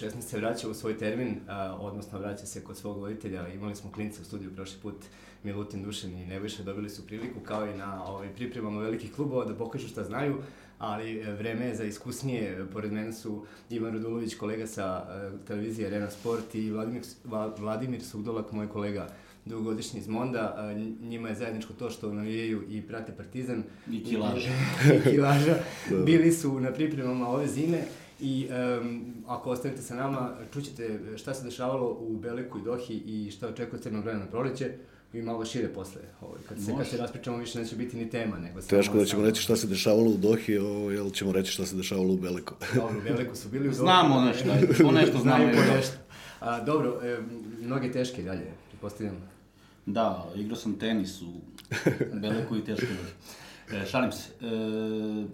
16 se vraća u svoj termin, a, odnosno vraća se kod svog voditelja. Imali smo klince u studiju prošli put, Milutin Dušan i Nebojša dobili su priliku kao i na ovaj, pripremama velikih klubova da pokažu šta znaju, ali e, vreme je za iskusnije. Pored mene su Ivan Radulović, kolega sa uh, televizije Arena Sport i Vladimir, Vladimir Sudolak, moj kolega dugogodišnji iz Monda, a, njima je zajedničko to što navijaju i prate Partizan. I kilaža. I kilaža. Bili su na pripremama ove zime i um, ako ostanete sa nama, čućete šta se dešavalo u Beleku i Dohi i šta očekuje Crnog vremena na proleće i malo šire posle. Ovaj, kad, se, kad se raspričamo više neće biti ni tema. Nego Teško da ćemo reći šta se dešavalo u Dohi, ovo, jel ćemo reći šta se dešavalo u Beleku. dobro, u Beleku su bili u Dohi. Znamo nešto, o nešto znamo. Znamo nešto. A, dobro, e, mnoge teške dalje, pretpostavljam. Da, igrao sam tenis u Beleku i teško E, šalim se. E,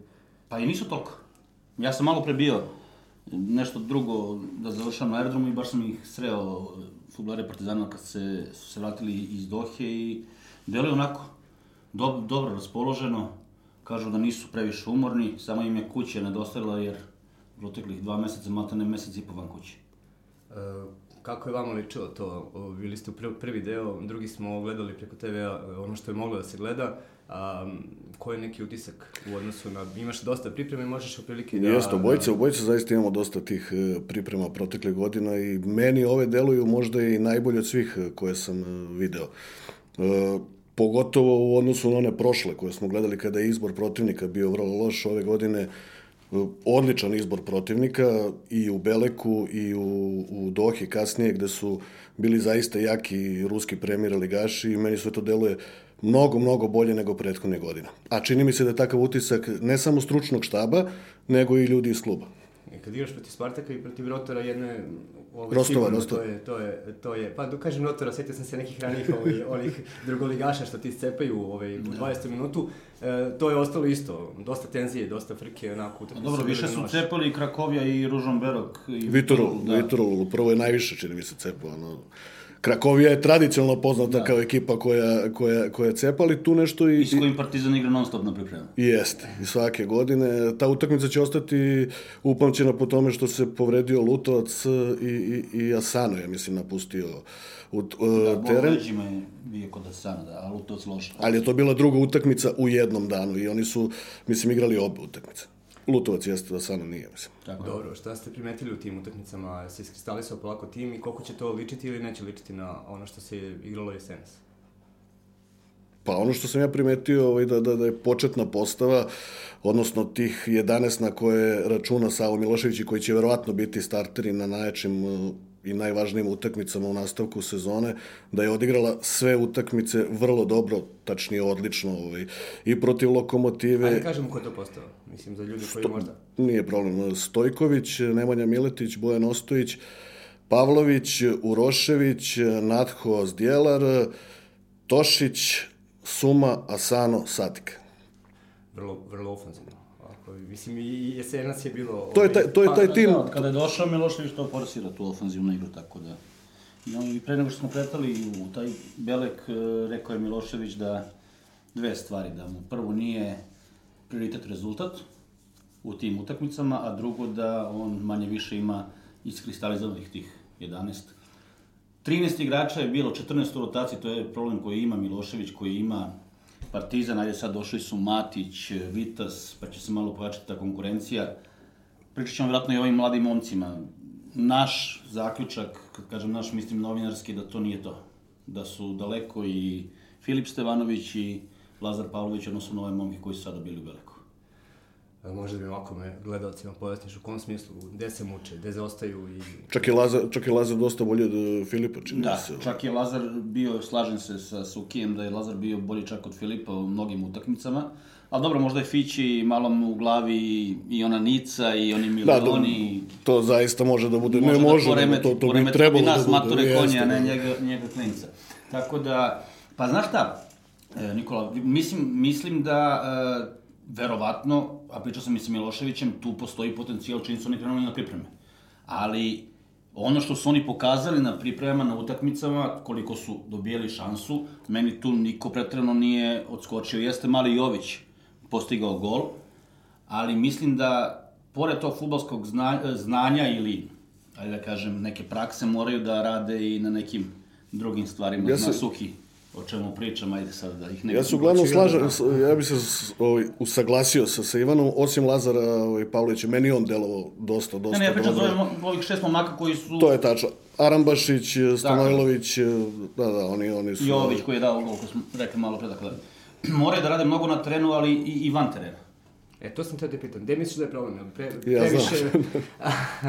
pa i nisu toliko. Ja sam malo prebio nešto drugo da završam na aerodromu i baš sam ih sreo futbolare Partizana kad se, su se vratili iz Dohe i deluje onako do, dobro raspoloženo. Kažu da nisu previše umorni, samo im je kuća nedostajala jer proteklih dva meseca, matane mesec i po van kuće. E, kako je vama ličilo to? Bili ste u prvi deo, drugi smo gledali preko TV-a ono što je moglo da se gleda. A, koji je neki utisak u odnosu na... Imaš dosta pripreme i možeš prilike da... Jeste, obojice, obojice zaista imamo dosta tih e, priprema protekle godina i meni ove deluju možda i najbolje od svih e, koje sam e, video. E, pogotovo u odnosu na one prošle koje smo gledali kada je izbor protivnika bio vrlo loš ove godine odličan izbor protivnika i u Beleku i u, u Dohi kasnije gde su bili zaista jaki ruski premijer ligaši i meni sve to deluje mnogo, mnogo bolje nego prethodne godine. A čini mi se da je takav utisak ne samo stručnog štaba, nego i ljudi iz kluba. I kad igraš protiv Spartaka i protiv Rotora, jedne Ovaj, Rostova, Rostova. To je, to je, to je, pa da kažem Rotora, setio sam se nekih ranijih ovaj, onih drugoligaša što ti scepaju ovaj, u 20. Da. minutu. E, to je ostalo isto, dosta tenzije, dosta frke, onako. Tako Dobro, više su cepali i Krakovija i Ružomberok. I Vitorul, da. Vitorul, prvo je najviše, čini mi se, cepao, ono, Krakovija je tradicionalno poznata da. kao ekipa koja, koja, koja cepa, ali tu nešto i... I s kojim Partizan igra non stop na pripremu. Jeste, i svake godine. Ta utakmica će ostati upamćena po tome što se povredio Lutovac i, i, i Asano, ja mislim, napustio u, da, teren. Da, je bio kod Asana, da, a Lutovac loš. Ali je to bila druga utakmica u jednom danu i oni su, mislim, igrali obe utakmice. Lutovac jeste da Sana nije, mislim. Tako. Dobro, šta ste primetili u tim utakmicama? Se iskristalisao polako tim i koliko će to ličiti ili neće ličiti na ono što se igralo jesenas? Pa ono što sam ja primetio ovaj, da, da, da je početna postava, odnosno tih 11 na koje računa Savo Milošević i koji će verovatno biti starteri na najjačim i najvažnijim utakmicama u nastavku sezone, da je odigrala sve utakmice vrlo dobro, tačnije odlično, ovaj, i protiv Lokomotive. Ajde kažemo ko je to postao, mislim, za ljudi koji Sto, možda... Nije problem. Stojković, Nemanja Miletić, Bojan Ostojić, Pavlović, Urošević, Natho Zdjelar, Tošić, Suma, Asano, Satik. Vrlo, vrlo ofenzivno. Mislim, i jesenas je bilo... To je taj, to je taj pa, tim... Da, kada je došao Milošević, to forsira tu ofenzivnu igru, tako da... No, I pre nego što smo kretali u taj Belek, e, rekao je Milošević da dve stvari, da mu prvo nije prioritet rezultat u tim utakmicama, a drugo da on manje više ima iskristalizovanih tih 11. 13 igrača je bilo, 14 u rotaciji, to je problem koji ima Milošević, koji ima Partizan, ajde sad došli su Matić, Vitas, pa će se malo pojačati ta konkurencija. Pričat ćemo vjerojatno i ovim mladim momcima. Naš zaključak, kad kažem naš, mislim novinarski, da to nije to. Da su daleko i Filip Stevanović i Lazar Pavlović, odnosno nove momke koji su sada bili u Beleku. Možda bi ovako me gledalcima pojasniš u kom smislu, gde se muče, gde zaostaju i... Čak je Lazar, čak je Lazar dosta bolje od e, Filipa, čini da, se. Da, čak je Lazar bio, slažem se sa Sukijem, da je Lazar bio bolji čak od Filipa u mnogim utakmicama. Ali dobro, možda je Fići malo mu u glavi i ona Nica i oni Miloni. Da, to zaista može da bude, može ne da može, poremeti, to, to bi trebalo da bude. Matore jeste, konja, ne da. njega, njega klinca. Tako da, pa znaš šta, e, Nikola, mislim, mislim da e, verovatno, a pričao sam i sa Miloševićem, tu postoji potencijal čini su oni krenuli na pripreme. Ali ono što su oni pokazali na pripremama, na utakmicama, koliko su dobijali šansu, meni tu niko pretrano nije odskočio. Jeste Mali Jović postigao gol, ali mislim da, pored tog futbalskog znanja ili ajde da kažem, neke prakse moraju da rade i na nekim drugim stvarima, Ja na sam- suhi, o čemu pričam, ajde sad da ih ne... Ja se uglavnom slažem, da. ja bi se ovaj, usaglasio sa, sa Ivanom, osim Lazara ovaj, Pavlovića, meni on delovao dosta, dosta Ne, ne, ja pričam za ovih šest momaka koji su... To je tačno. Arambašić, Stanojlović, da, da, oni, oni su... Jović koji je dao gol, ko smo rekli malo pre, dakle, moraju da rade mnogo na terenu, ali i, i van terena. E, to sam teo te pitam, gde misliš da je problem? Pre, Ja previše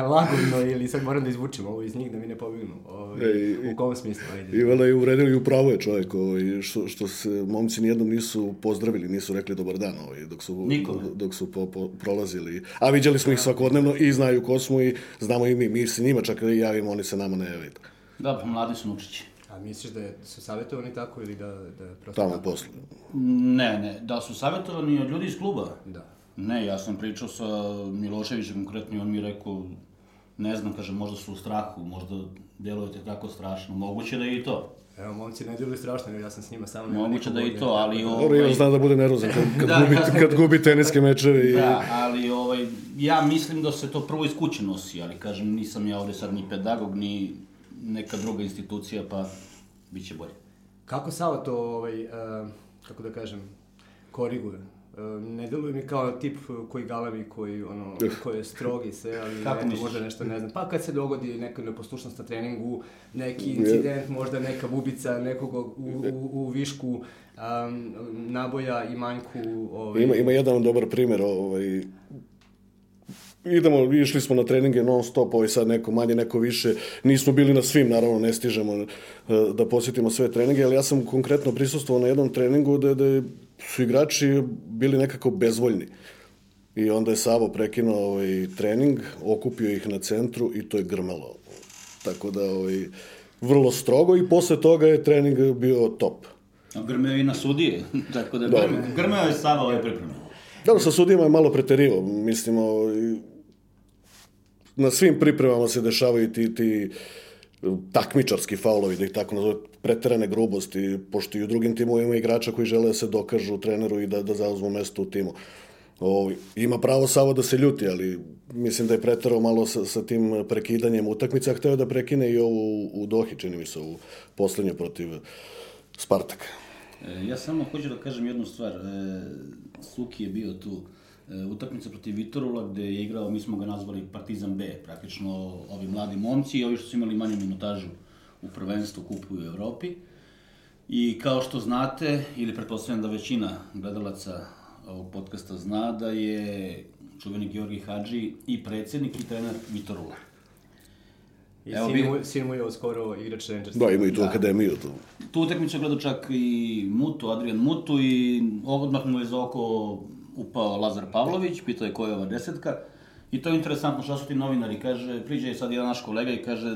lagodno ili sad moram da izvučem ovo iz njih da mi ne pobegnu? Ovaj, Ej, u kom smislu? Ajde. Ivana je uvredili u pravo je čovjek, ovaj, što, što se momci nijednom nisu pozdravili, nisu rekli dobar dan ovaj, dok su, Nikome. dok su po, po, prolazili. A viđali smo ih svakodnevno i znaju ko smo i znamo i mi, mi se njima čak i javimo, oni se nama ne javaju. Da, pa mladi su Nučići. A misliš da je- su savjetovani tako ili da, da prosto Tamo posle. Ne, ne, da su savjetovani od ljudi iz kluba. Da. Ne, ja sam pričao sa Miloševićem konkretno i on mi je rekao, ne znam, kaže, možda su u strahu, možda delujete tako strašno, moguće da je i to. Evo, momci ne djeluju strašno, jer ja sam s njima samo... Moguće da je i to, ali Dobro, ovaj, Ivan zna da bude nervozan kad, kad, Da, gubi, da. kad gubi teniske mečeve i... Da, ali ovaj, ja mislim da se to prvo iz kuće nosi, ali kažem, nisam ja ovde sad ni pedagog, ni neka druga institucija, pa bit će bolje. Kako Sava to, ovaj, uh, kako da kažem, koriguje? Ne deluje mi kao tip koji galavi, koji, ono, koji je strog i sve, ali Kako eto, misliš? možda nešto ne znam. Pa kad se dogodi neka neposlušnost na treningu, neki incident, možda neka bubica nekog u, u, u višku um, naboja i manjku... Ovaj, Ima, ima jedan dobar primjer, ovaj, idemo, išli smo na treninge non stop, ovaj sad neko manje, neko više, nismo bili na svim, naravno ne stižemo eh, da posjetimo sve treninge, ali ja sam konkretno prisustvovao na jednom treningu da, da su igrači bili nekako bezvoljni. I onda je Savo prekinuo ovaj, trening, okupio ih na centru i to je grmelo. Tako da, ovaj, vrlo strogo i posle toga je trening bio top. Grmeo i na sudije, tako da Da. grmeo, grmeo je Sava ove pripreme. Dobro, sa sudijama je malo preterivo. Mislimo, i na svim pripremama se dešavaju ti, ti takmičarski faulovi, da ih tako nazove, preterane grubosti, pošto i u drugim timovima ima igrača koji žele da se dokažu treneru i da, da zauzmu mesto u timu. O, ima pravo Savo da se ljuti, ali mislim da je preterao malo sa, sa tim prekidanjem utakmica, hteo da prekine i ovo u, Dohi, čini mi se, u poslednje protiv Spartaka. E, ja samo hoću da kažem jednu stvar. E, Suki je bio tu utakmica protiv Vitorula gde je igrao, mi smo ga nazvali Partizan B, praktično ovi mladi momci i ovi što su imali manju minutažu u prvenstvu kupu u Evropi. I kao što znate, ili pretpostavljam da većina gledalaca ovog podcasta zna da je čuveni Georgi Hadži i predsednik i trener Vitorula. I Evo sin, bi- mu, sin mu je skoro igrač Rangersa. Da, ima i tu akademiju. Tu. Tu utakmicu je gledao čak i Mutu, Adrian Mutu i odmah mu je za oko upao Lazar Pavlović, pitao je koja je ova desetka. I to je interesantno, šta su ti novinari, kaže, priđe sad jedan naš kolega i kaže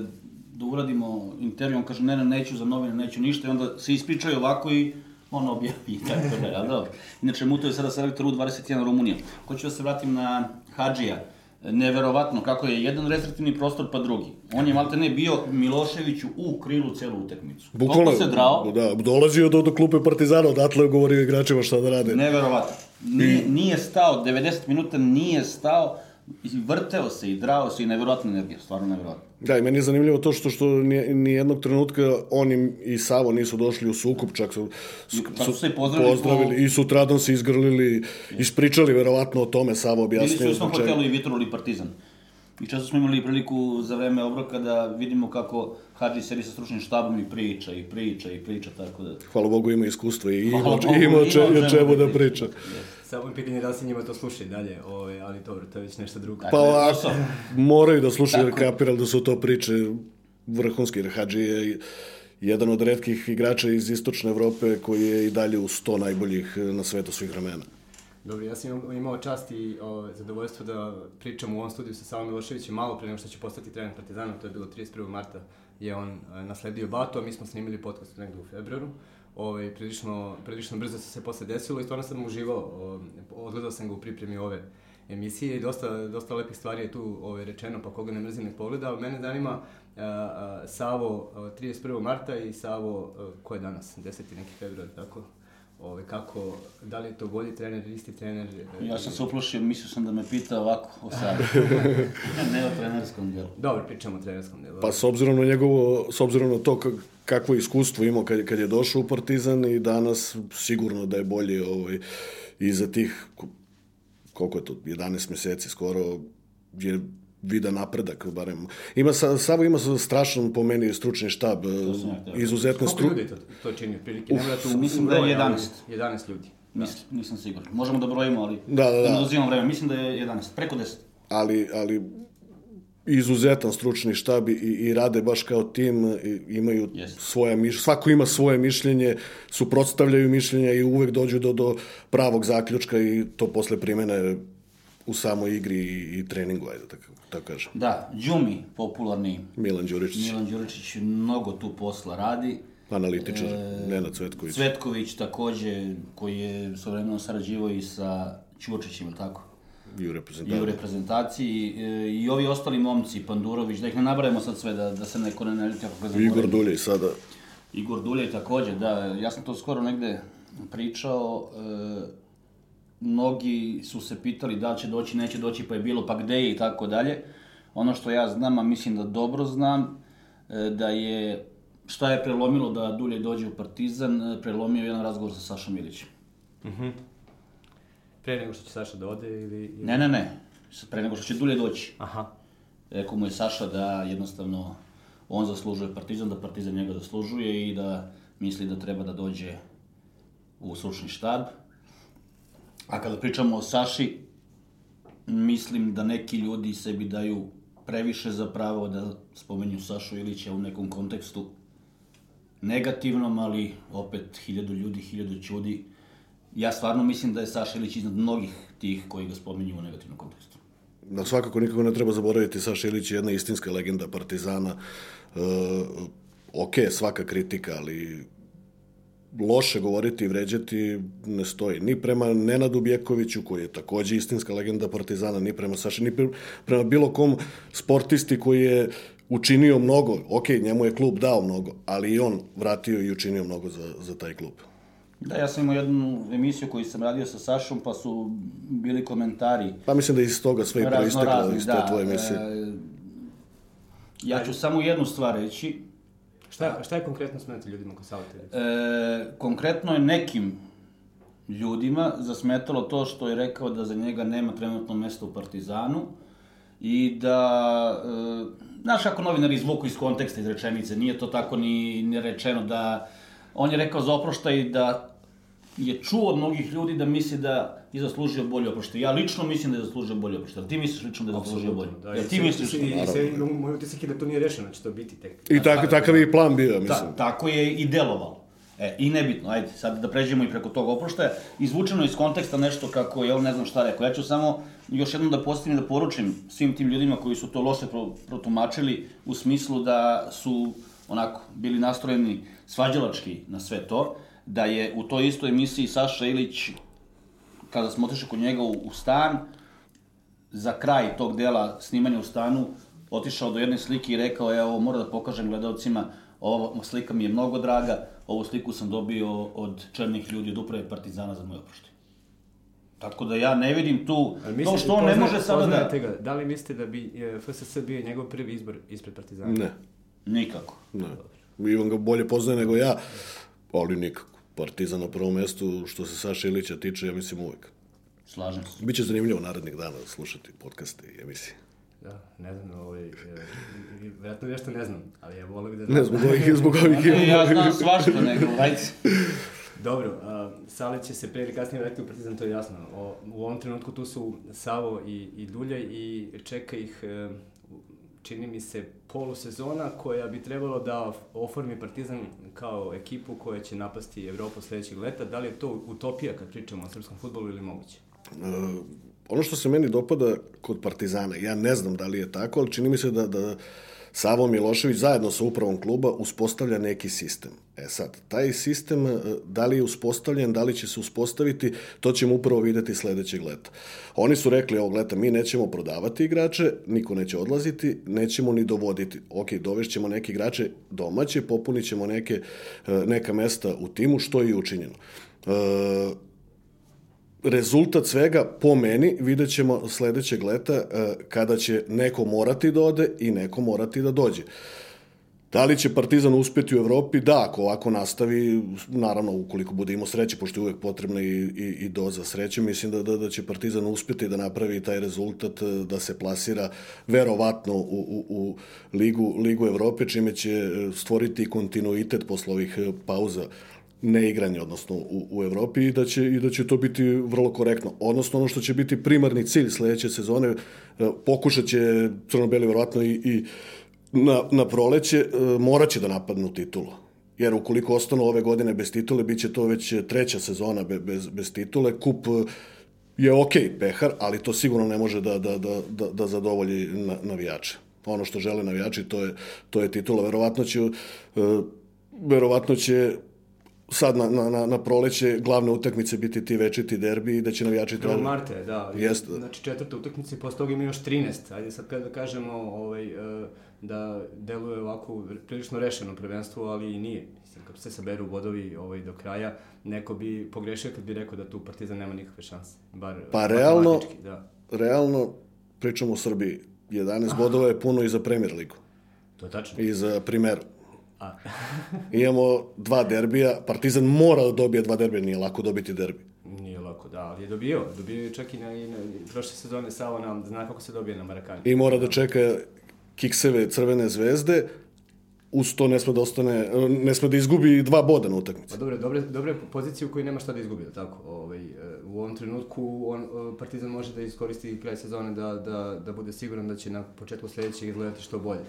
da uradimo intervju, on kaže ne, ne, neću za novine, neću ništa i onda se ispričaju ovako i on objavi tako da, a dobro. Inače, Muto je sada selektor U21 Rumunija. Hoću da se vratim na Hadžija. Neverovatno kako je jedan restriktivni prostor pa drugi. On je malte ne bio Miloševiću u krilu celu utakmicu. Toliko se drao, Da, dolazio do, do klupe Partizana, odatle je govorio igračima šta da rade. Neverovatno. Nije, nije stao, 90 minuta nije stao, i vrteo se i drao se i neverovatna energija, stvarno neverovatno. Da, i meni je zanimljivo to što, što ni, ni jednog trenutka on im i Savo nisu došli u sukup, čak su, su, Pa su se pozdravili pozdravili po- i sutradan se izgrlili, ispričali verovatno o tome, Savo Bili su u objasnio istom hotelu i Vitrol i Partizan. I često smo imali priliku za vreme obroka da vidimo kako Hadži sedi sa stručnim štabom i priča i priča i priča, tako da... Hvala Bogu ima iskustva i ima, Hvala Bogu, ima, če, ima čemu da priča. Samo je pitanje da li se njima to sluša dalje, ovaj, ali dobro, to je već nešto drugo. Pa posao. moraju da slušaju jer Tako. kapirali da su to priče vrhunski, jer Hadži je jedan od redkih igrača iz istočne Evrope koji je i dalje u 100 najboljih na svetu svih vremena. Dobro, ja sam imao- čast i o, zadovoljstvo da pričam u ovom studiju sa Savom Miloševićem malo pre nego što će postati trener Partizana, to je bilo 31. marta, je on e, nasledio Bato, a mi smo snimili podcast negde u februaru. Ovaj, prilično, prilično brzo se sve posle desilo i stvarno sam uživao. Odgledao sam ga u pripremi ove emisije i dosta, dosta lepih stvari je tu ovaj, rečeno, pa koga ne mrzim nek pogleda, ali mene zanima a, a, Savo a, 31. marta i Savo, a, ko je danas, 10. neki februar, tako? Ove, kako, da li je to bolji trener, isti trener? Ja sam se uplošio, mislio sam da me pita ovako o sadu. ne o trenerskom delu. Dobro, pričamo o trenerskom delu. Pa s obzirom na njegovo, s obzirom na to kak- kakvo iskustvo imao kad, kad je došao u Partizan i danas sigurno da je bolje ovaj, i za tih, ko- koliko je to, 11 meseci skoro, je vidan napredak, barem. Ima, sa- Savo ima strašan, po meni, stručni štab, ja htio. izuzetne Koliko stru... ljudi to, to čini otprilike? Ne mora tu mislim da je broj, ali 11. 11 ljudi. Mislim, nisam siguran. Možemo da brojimo, ali Da, da, da. ne vreme. Mislim da je 11, preko 10. ali, ali izuzetan stručni štab i, i rade baš kao tim, i, imaju Jeste. svoje mišljenje, svako ima svoje mišljenje, suprotstavljaju mišljenja i uvek dođu do, do pravog zaključka i to posle primene u samoj igri i, i treningu, ajde tako, tako kažem. Da, Đumi, popularni Milan Đuričić, Milan Đuričić, mnogo tu posla radi. analitičar, Nenad Cvetković. Cvetković takođe, koji je s vremenom sarađivao i sa Ćurčićem, ili tako? i u I u reprezentaciji. reprezentaciji. E, I ovi ostali momci, Pandurović, da ih ne nabrajamo sad sve, da, da se neko ne naliti ako ga. Igor Duljej sada. Igor Dulje takođe, da, ja sam to skoro negde pričao, e, mnogi su se pitali da će doći, neće doći, pa je bilo, pa gde je i tako dalje. Ono što ja znam, a mislim da dobro znam, e, da je, šta je prelomilo da Dulje dođe u Partizan, e, prelomio jedan razgovor sa Sašom Ilićem. Pre nego što će Saša da ode ili... ili... Ne, ne, ne, pre nego što će Dulje doći. Aha. Rekao mu je Saša da jednostavno on zaslužuje Partizan, da Partizan njega zaslužuje i da misli da treba da dođe u stručni štab. A kada pričamo o Saši, mislim da neki ljudi sebi daju previše za pravo da spomenju Sašu Ilića u nekom kontekstu negativnom, ali opet hiljadu ljudi, hiljadu čudi. Ja stvarno mislim da je Saša Ilić iznad mnogih tih koji ga spomenju u negativnom kontekstu. Da, svakako nikako ne treba zaboraviti, Saša Ilić je jedna istinska legenda Partizana. E, ok, svaka kritika, ali loše govoriti i vređati ne stoji. Ni prema Nenadu Bjekoviću, koji je takođe istinska legenda Partizana, ni prema Saši, ni pre- prema bilo kom sportisti koji je učinio mnogo. Ok, njemu je klub dao mnogo, ali i on vratio i učinio mnogo za, za taj klub. Da, ja sam imao jednu emisiju koju sam radio sa Sašom, pa su bili komentari Pa mislim da iz toga sve i proisteklo iz te da. tvoje emisije. E, ja ću samo jednu stvar reći. Šta, šta je konkretno smeta ljudima kod Sava TV? E, konkretno je nekim ljudima zasmetalo to što je rekao da za njega nema trenutno mesta u Partizanu i da, e, znaš kako novinari izvuku iz konteksta iz rečenice, nije to tako ni, ni rečeno da, on je rekao za oproštaj da je čuo od mnogih ljudi da misli da je zaslužio bolje oproštaj. Ja lično mislim da je zaslužio bolje oproštaj. Ti misliš lično da je zaslužio bolje? Da, Jel i ti se- misliš? i se- Moj utisak je da to nije rešeno, da će to biti tek. I tak, takav je i plan bio, mislim. Ta, tako je i delovalo. E, i nebitno, ajde, sad da pređemo i preko tog oproštaja. Izvučeno iz konteksta nešto kako je on ne znam šta rekao. Ja ću samo još jednom da postavim da poručim svim tim ljudima koji su to loše pro, protumačili u smislu da su onako bili nastrojeni svađalački na sve to, da je u toj istoj emisiji Saša Ilić, kada smo otišli kod njega u, u stan, za kraj tog dela snimanja u stanu otišao do jedne slike i rekao, evo, moram da pokažem gledalcima, ova slika mi je mnogo draga, ovu sliku sam dobio od černih ljudi od uprave Partizana za moj oproštaj. Tako da ja ne vidim tu, Ali to mislite- što on ne može sada da... Ga, da li mislite da bi e, FSS bio njegov prvi izbor ispred Partizana? Ne. Nikako. Ne. Ivan ga bolje poznaje nego ja, ali nikako. Partizan na prvom mestu, što se Saša Ilića tiče, ja mislim uvek. Slažem se. Biće zanimljivo narednih dana slušati podcaste i emisije. Da, ne znam, ovaj, e, i- vjerojatno nešto ne znam, ali ja volio bi da znam. Ne, zbog ovih, zbog ovih... Ne, ja znam svašta nego, ajde. Dobro, uh, Sale će se pre ili kasnije vratiti u Partizan, to je jasno. O, u ovom trenutku tu su Savo i, i Dulje i čeka ih, e, čini mi se, polusezona koja bi trebalo da oformi Partizan kao ekipu koja će napasti Evropu sledećeg leta. Da li je to utopija kad pričamo o srpskom futbolu ili moguće? Uh, ono što se meni dopada kod Partizana, ja ne znam da li je tako, ali čini mi se da, da Savo Milošević zajedno sa upravom kluba uspostavlja neki sistem. E sad, taj sistem, uh, da li je uspostavljen, da li će se uspostaviti, to ćemo upravo videti sledećeg leta. Oni su rekli ovog leta, mi nećemo prodavati igrače, niko neće odlaziti, nećemo ni dovoditi. Ok, dovešćemo neke igrače domaće, popunit ćemo neke, uh, neka mesta u timu, što je i učinjeno. E, rezultat svega, po meni, vidjet ćemo sledećeg leta e, kada će neko morati da ode i neko morati da dođe. Da li će Partizan uspeti u Evropi? Da, ako ovako nastavi, naravno, ukoliko bude imao sreće, pošto je uvek potrebna i, i, i doza sreće, mislim da, da, da će Partizan uspeti da napravi taj rezultat, e, da se plasira verovatno u, u, u Ligu, Ligu Evrope, čime će e, stvoriti kontinuitet posle ovih pauza neigranje, odnosno u, u Evropi i da, će, i da će to biti vrlo korektno. Odnosno ono što će biti primarni cilj sledeće sezone, e, pokušat će Crno-Beli verovatno i, i na, na proleće, e, moraće da napadnu titulu. Jer ukoliko ostanu ove godine bez titule, bit će to već treća sezona bez, bez titule. Kup e, je ok, pehar, ali to sigurno ne može da, da, da, da, da zadovolji navijače. Ono što žele navijači, to je, to je titula. Verovatno će, verovatno će sad na, na, na, proleće glavne utakmice biti ti večiti derbi i da će navijači trebati... Marte, da. Jeste. Znači četvrta utakmica i posle toga ima još 13. Ajde sad kada kažemo ovaj, e, da deluje ovako prilično rešeno prvenstvo, ali i nije. Mislim, kad se saberu bodovi ovaj, do kraja, neko bi pogrešio kad bi rekao da tu Partizan nema nikakve šanse. Bar pa realno, da. realno, pričamo o Srbiji, 11 bodova je puno i za Premier ligu. To je tačno. I za Primeru. A. Imamo dva derbija, Partizan mora da dobije dva derbija, nije lako dobiti derbi. Nije lako, da, ali je dobio. Dobio je čak i na, i na prošle sezone Savo nam zna kako se dobije na Marakani. I mora da čeka kikseve Crvene zvezde, uz to ne sme da ostane, ne sme da izgubi dva boda na utakmici. Pa dobre, dobre, dobre pozicije u kojoj nema šta da izgubi, tako? Ovaj, e, u ovom trenutku on, e, Partizan može da iskoristi kraj sezone da, da, da bude siguran da će na početku sledećeg izgledati što bolje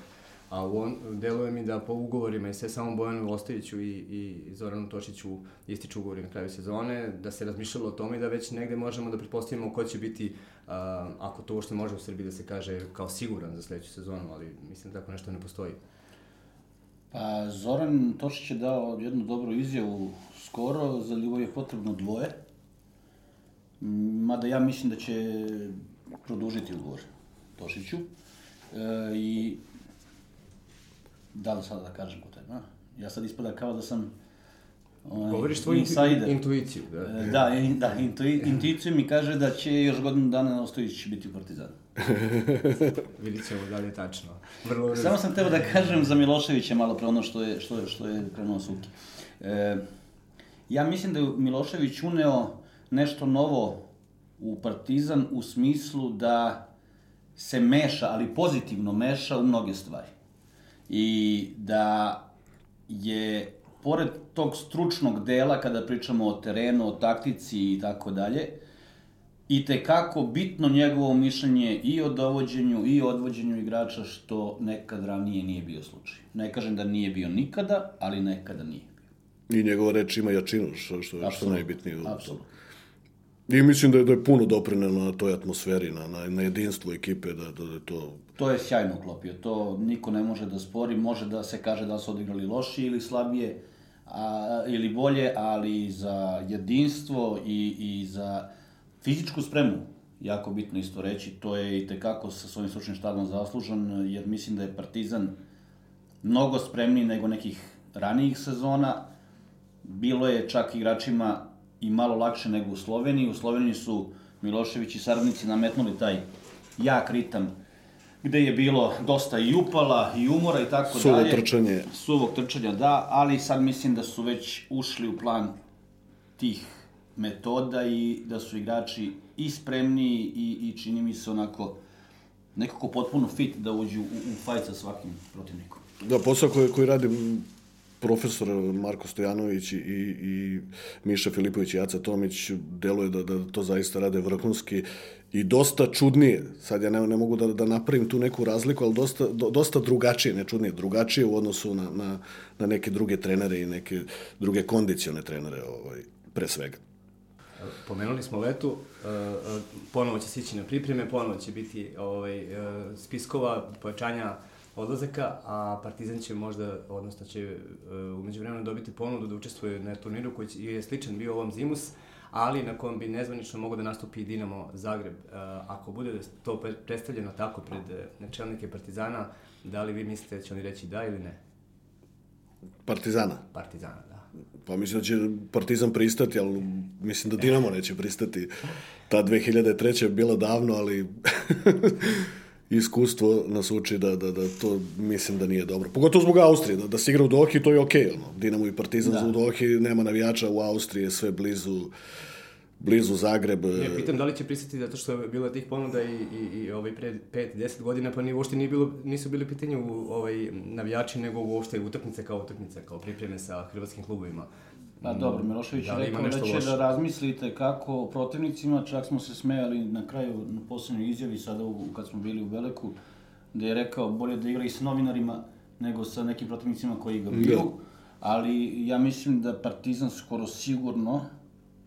a on, deluje mi da po ugovorima i sve samo Bojanu Ostojiću i, i Zoranu Tošiću ističu ugovori na kraju sezone, da se razmišljalo o tome i da već negde možemo da pretpostavimo ko će biti, uh, ako to uopšte može u Srbiji da se kaže kao siguran za sledeću sezonu, ali mislim da tako nešto ne postoji. Pa Zoran Tošić je dao jednu dobru izjavu skoro, za Ljubav je potrebno dvoje, mada ja mislim da će produžiti ugovor Tošiću. E, I da li sada da kažem ko taj, a? Ja sad ispada kao da sam Onaj, Govoriš svoju insider. intuiciju, da. E, da, in, da intui, intuiciju mi kaže da će još godinu dana Ostojić biti u Partizanu. Vidit ćemo da li je tačno. Vrlo Samo sam teo da kažem za Miloševića malo pre ono što je, što je, što je krenuo Suki. E, ja mislim da je Milošević uneo nešto novo u Partizan u smislu da se meša, ali pozitivno meša u mnoge stvari i da je pored tog stručnog dela kada pričamo o terenu, o taktici i tako dalje, i te kako bitno njegovo mišljenje i o dovođenju i o odvođenju igrača što nekad ranije nije bio slučaj. Ne kažem da nije bio nikada, ali nekada nije bio. I njegova reč ima jačinu, što, što, što najbitnije. Apsolutno. I mislim da je, da je puno doprinelo na toj atmosferi, na, na, na jedinstvu ekipe, da, da, da je to... To je sjajno klopio, to niko ne može da spori, može da se kaže da su odigrali loši ili slabije, a, ili bolje, ali za jedinstvo i, i za fizičku spremu, jako bitno isto reći, to je i tekako sa svojim stručnim štabom zaslužan, jer mislim da je Partizan mnogo spremniji nego nekih ranijih sezona, bilo je čak igračima i malo lakše nego u Sloveniji. U Sloveniji su Milošević i saradnici nametnuli taj jak ritam gde je bilo dosta i upala i umora i tako Suvo dalje. Suvog trčanja. Suvog trčanja, da, ali sad mislim da su već ušli u plan tih metoda i da su igrači i spremni i, i čini mi se onako nekako potpuno fit da uđu u, u fajt sa svakim protivnikom. Da, posao koji, koji radim profesor Marko Stojanović i, i Miša Filipović i Jaca Tomić deluje da, da to zaista rade vrhunski i dosta čudnije. Sad ja ne, ne mogu da, da napravim tu neku razliku, ali dosta, do, dosta drugačije, ne čudnije, drugačije u odnosu na, na, na neke druge trenere i neke druge kondicione trenere ovaj, pre svega. Pomenuli smo letu, e, e, ponovo će se ići na pripreme, ponovo će biti ovaj, e, spiskova, pojačanja odlazaka, a Partizan će možda, odnosno će umeđu vremena dobiti ponudu da učestvuje na turniru koji je sličan bio ovom Zimus, ali na kojem bi nezvanično mogo da nastupi i Dinamo Zagreb. Uh, ako bude to predstavljeno tako pred uh, načelnike Partizana, da li vi mislite da će oni reći da ili ne? Partizana? Partizana, da. Pa mislim da će Partizan pristati, ali mislim da Dinamo neće pristati. Ta 2003. je bila davno, ali iskustvo nas uči da, da, da to mislim da nije dobro. Pogotovo zbog Austrije, da, da se igra u Dohi, to je okej. Okay, ono. Dinamo i Partizan da. u Dohi, nema navijača u Austriji, sve blizu blizu Zagreb. Ne, pitam da li će pristati zato što je bilo tih ponuda i, i, i ovaj pre 5-10 godina, pa ni uopšte nije bilo, nisu bili pitanju ovaj, navijači, nego uopšte utakmice kao utakmice, kao pripreme sa hrvatskim klubovima. Pa dobro, Milošević da je rekao da će loše? da razmislite kako protivnicima, čak smo se smejali na kraju, na poslednjoj izjavi, sada u, kad smo bili u Beleku, da je rekao bolje da igra i sa novinarima nego sa nekim protivnicima koji ga biju. Da. Ali ja mislim da Partizan skoro sigurno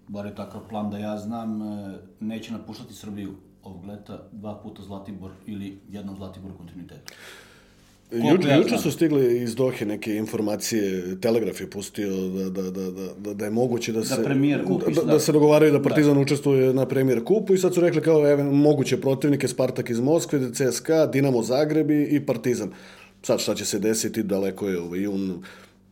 bar je takav plan da ja znam, e, neće napuštati Srbiju ovog leta, dva puta Zlatibor ili jednom Zlatibor kontinuitetu. Juče, ja juče su stigle iz Dohe neke informacije, Telegraf je pustio da, da, da, da, da, da je moguće da, da se... Da premijer kup, da, da, da, se dogovaraju da Partizan da. učestvuje na premijer kupu i sad su rekli kao evo, moguće protivnike Spartak iz Moskve, CSKA, Dinamo Zagreb i Partizan. Sad šta će se desiti, daleko je ovaj, jun,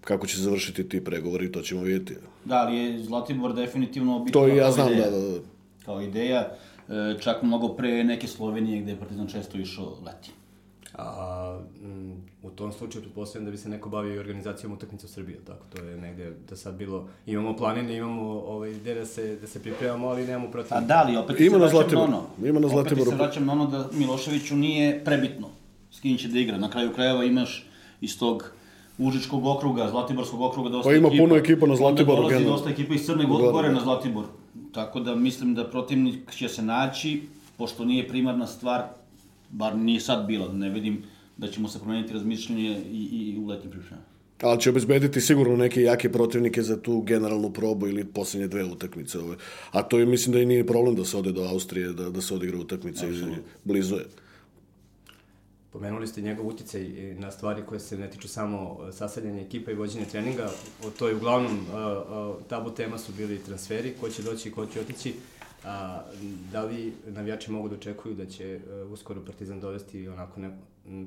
kako će završiti ti pregovori, to ćemo vidjeti. Da, ali je Zlatibor definitivno bitno to i ja znam, ideja. da, da, da. Kao ideja, e, čak mnogo pre neke Slovenije gde je Partizan često išao leti. A, m, u tom slučaju pretpostavljam da bi se neko bavio i organizacijom utakmica u Srbiji, tako to je negde da sad bilo, imamo planine, imamo ovaj, gde da se, da se pripremamo, ali nemamo protiv. A da, ali opet Ima se vraćam na ono, Ima na Opet se vraćam na ono da Miloševiću nije prebitno s kim će da igra. Na kraju krajeva imaš iz tog Užičkog okruga, Zlatiborskog okruga, dosta pa ima ekipa. puno ekipa na Zlatiboru. Onda dolazi dosta ekipa iz Crne Gore, gore na Zlatibor. Tako da mislim da protivnik će se naći, pošto nije primarna stvar, bar nije sad bila, ne vidim da ćemo se promeniti razmišljanje i, i u letnim pripremama. Ali će obezbediti sigurno neke jake protivnike za tu generalnu probu ili poslednje dve utakmice. Ove. A to je, mislim da i nije problem da se ode do Austrije, da, da se odigra utakmice i blizu je. Pomenuli ste njegov uticaj na stvari koje se ne tiču samo e, sasadljanja ekipa i vođenja treninga. O to je uglavnom, e, e, tabu tema su bili transferi, ko će doći i ko će otići. A, da li navijači mogu da očekuju da će uskoro Partizan dovesti onako ne,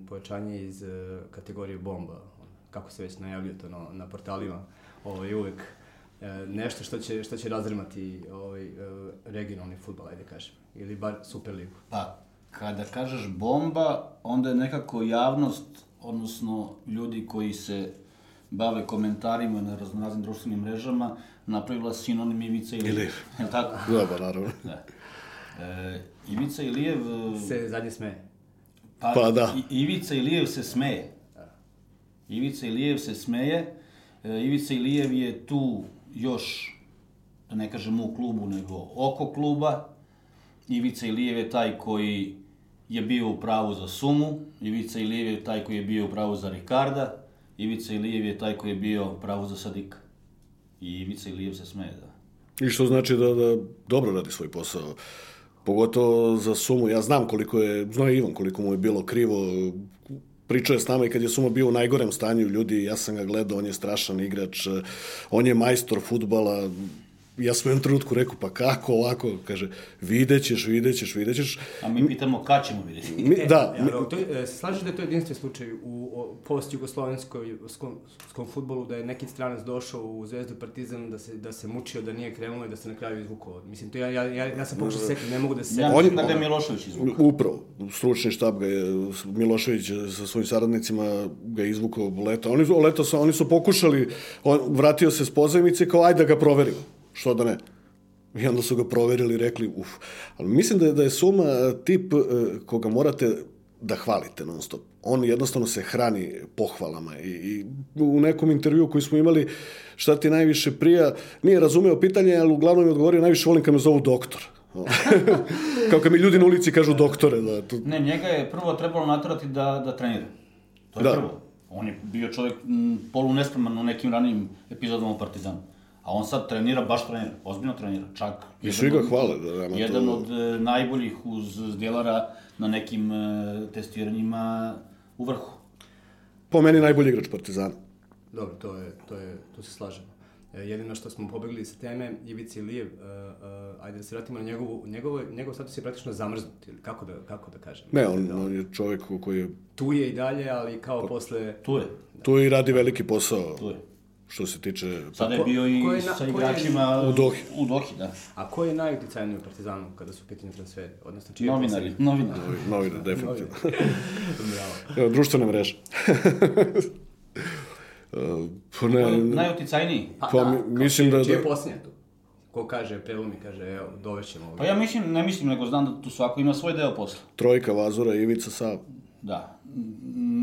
pojačanje iz kategorije bomba, kako se već najavljuje to na, na portalima, ovaj, uvek nešto što će, što će razremati ovaj, regionalni futbol, ajde kažem, ili bar Superligu. Pa, kada kažeš bomba, onda je nekako javnost, odnosno ljudi koji se bave komentarima na raznoraznim društvenim mrežama, napravila sinonim Ivica Ilijev. Ilijev. Je tako? Da, pa naravno. Da. E, Ivica Ilijev... Se zadnje smeje. Pa, pa da. I, Ivica Ilijev se smeje. Ivica Ilijev se smeje. E, Ivica Ilijev je tu još, da ne kažem u klubu, nego oko kluba. Ivica Ilijev je taj koji je bio u pravu za Sumu, Ivica Ilijev je taj koji je bio u pravu za Rikarda, Ivica Ilijev je taj koji je bio u pravu za Sadika. I Ivica Ilijev se smeje, da. I što znači da, da dobro radi svoj posao. Pogotovo za Sumu. Ja znam koliko je, zna Ivan koliko mu je bilo krivo. Pričao je s nama i kad je Suma bio u najgorem stanju ljudi, ja sam ga gledao, on je strašan igrač, on je majstor futbala, ja sam u jednom trenutku rekao, pa kako ovako, kaže, videćeš, videćeš, videćeš. A mi pitamo kad ćemo vidjeti. Mi, da. E, mi... to je, e, slažeš da je to jedinstven slučaj u post-jugoslovenskom futbolu, da je neki stranac došao u Zvezdu Partizan, da se, da se mučio, da nije krenulo i da se na kraju izvukao. Mislim, to ja, ja, ja, ja sam pokušao sekti, ne mogu da se... Ja mislim da ga je Milošević izvukao. Upravo, stručni štab ga je, Milošević sa svojim saradnicima ga je izvukao leta. Oni, leta su, oni su pokušali, on vratio se s pozajmice kao ajde da ga proverimo što da ne. I onda su ga proverili i rekli, uf. Ali mislim da je, da je Suma tip e, koga morate da hvalite non stop. On jednostavno se hrani pohvalama i, i u nekom intervju koji smo imali šta ti najviše prija, nije razumeo pitanje, ali uglavnom je odgovorio najviše volim kad me zovu doktor. Kao kad mi ljudi na ulici kažu doktore. Da, tu... Ne, njega je prvo trebalo natrati da, da trenira. To je da. prvo. On je bio čovjek m, polu nespreman u nekim ranijim epizodama u Partizanu. A on sad trenira, baš trenira, ozbiljno trenira, čak. I svi ga hvale. Da, nema jedan to... od e, najboljih uz Djelara na nekim e, testiranjima u vrhu. Po meni najbolji igrač Partizana. Dobro, to je, to je, tu se slažemo. E, jedino što smo pobegli sa teme, Ivici Lijev, uh, uh, ajde da se vratimo na njegovu, njegovo, njegov status je praktično zamrznut, ili kako da, kako da kažem? Ne, on, da, on je čovjek koji je... Tu je i dalje, ali kao pa, posle... Tu je. Da. Tu je i radi veliki posao. Tu je. Što se tiče... Sada je ko- bio i na- sa igračima U Dohi. U Dohi, da. A ko je najuticajniji u Partizanu kada su u pitanju transferi? Odnosno, čiji je Novinari, poslednji? novinari. Novi, novi definitivno. Bravo. Mreže. Uh, pa ne, Najuticajniji. Pa, Pa da, mislim da- Čiji je da- posljednji tu? Ko kaže, prelumi, kaže, evo, dovešćemo Pa ja mislim, ne mislim, nego znam da tu svako ima svoj deo posla. trojka Vazura, Ivica, Sav. Da.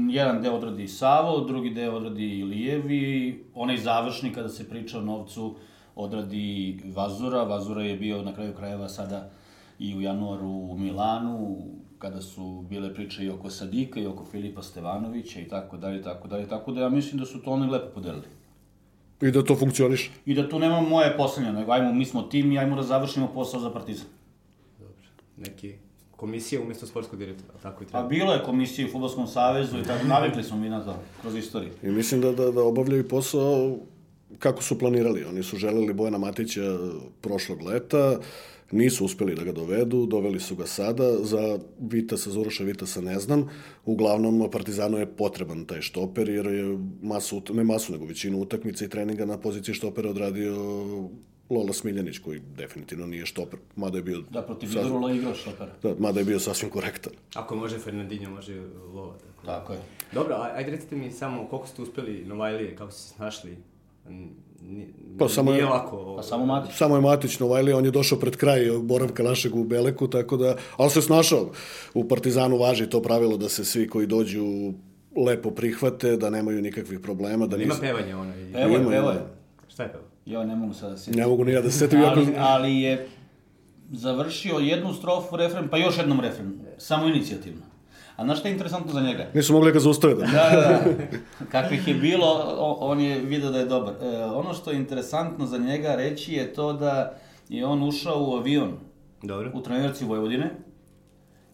Jedan deo odradi Savo, drugi deo odradi Ilijev i onaj završni kada se priča o novcu odradi Vazura. Vazura je bio na kraju krajeva sada i u januaru u Milanu, kada su bile priče i oko Sadika i oko Filipa Stevanovića i tako dalje, tako dalje, tako da ja mislim da su to oni lepo podelili. I da to funkcioniše. I da tu nema moje poslanje, nego ajmo, mi smo tim i ajmo da završimo posao za Partizan. Dobro. Neki komisija umjesto sportskog direktora, tako i Pa treba. bilo je komisija u Futbolskom savezu i tako, navikli smo mi na to kroz istoriju. I mislim da, da, da obavljaju posao kako su planirali. Oni su želeli Bojana Matića prošlog leta, nisu uspeli da ga dovedu, doveli su ga sada, za Vitasa, Zuroša Vitasa ne znam, uglavnom Partizanu je potreban taj štoper, jer je masu, ne masu, nego većinu utakmica i treninga na poziciji štopera odradio Lola Smiljanić, koji definitivno nije štoper, mada je bio, Da, protiv sasvim- Vidrula igrao šopera. da, mada je bio sasvim korektan. Ako može Fernandinho, može Lova. Tako. Tako je. Dobro, ajde recite mi samo koliko ste uspeli Novajlije, kako ste se snašli? N- ni- Pa samo nije je- lako. Pa samo Matić. Samo je Matić Novajlija, on je došao pred kraj boravka našeg u Beleku, tako da, ali se snašao. U Partizanu važi to pravilo da se svi koji dođu lepo prihvate, da nemaju nikakvih problema, da Ima nis... pevanje ono. I... Evo je, Ima, evo ima. je. Šta je pevo? Ja ne mogu sada da se... Ne mogu ni ja da se setim, jako... Ali, ali je završio jednu strofu, refren, pa još jednom refren. Samo inicijativno. A znaš šta je interesantno za njega? Nisu mogli da ga zaustave da. Da, da, da. Kakvih je bilo, on je vidio da je dobar. E, ono što je interesantno za njega reći je to da je on ušao u avion Dobro. u trenerci Vojvodine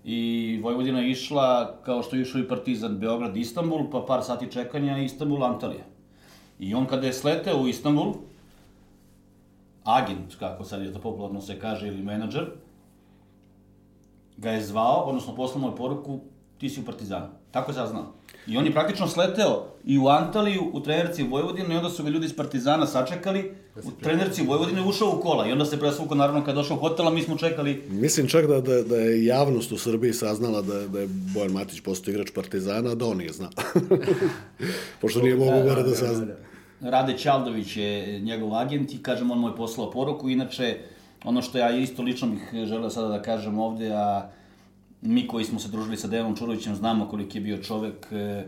i Vojvodina je išla kao što je išao i Partizan Beograd Istanbul, pa par sati čekanja Istanbul Antalija. I on kada je sleteo u Istanbul, agent, kako sad je to popularno se kaže, ili menadžer, ga je zvao, odnosno poslao mu je poruku, ti si u Partizanu. Tako je saznao. I on je praktično sleteo i u Antaliju, u trenerci Vojvodine, i onda su ga ljudi iz Partizana sačekali, u trenerci Vojvodine ušao u kola. I onda se presvukao, naravno, kad je došao u hotel, a mi smo čekali Mislim čak da, da, da je javnost u Srbiji saznala da, da je Bojan Matić postao igrač Partizana, a da on nije znao. Pošto nije mogu gore da sazna. Rade Ćaldović je njegov agent i kažem, on mu je poslao poruku. Inače, ono što ja isto lično bih želeo sada da kažem ovde, a mi koji smo se družili sa Dejanom Čurovićem znamo koliki je bio čovek. e,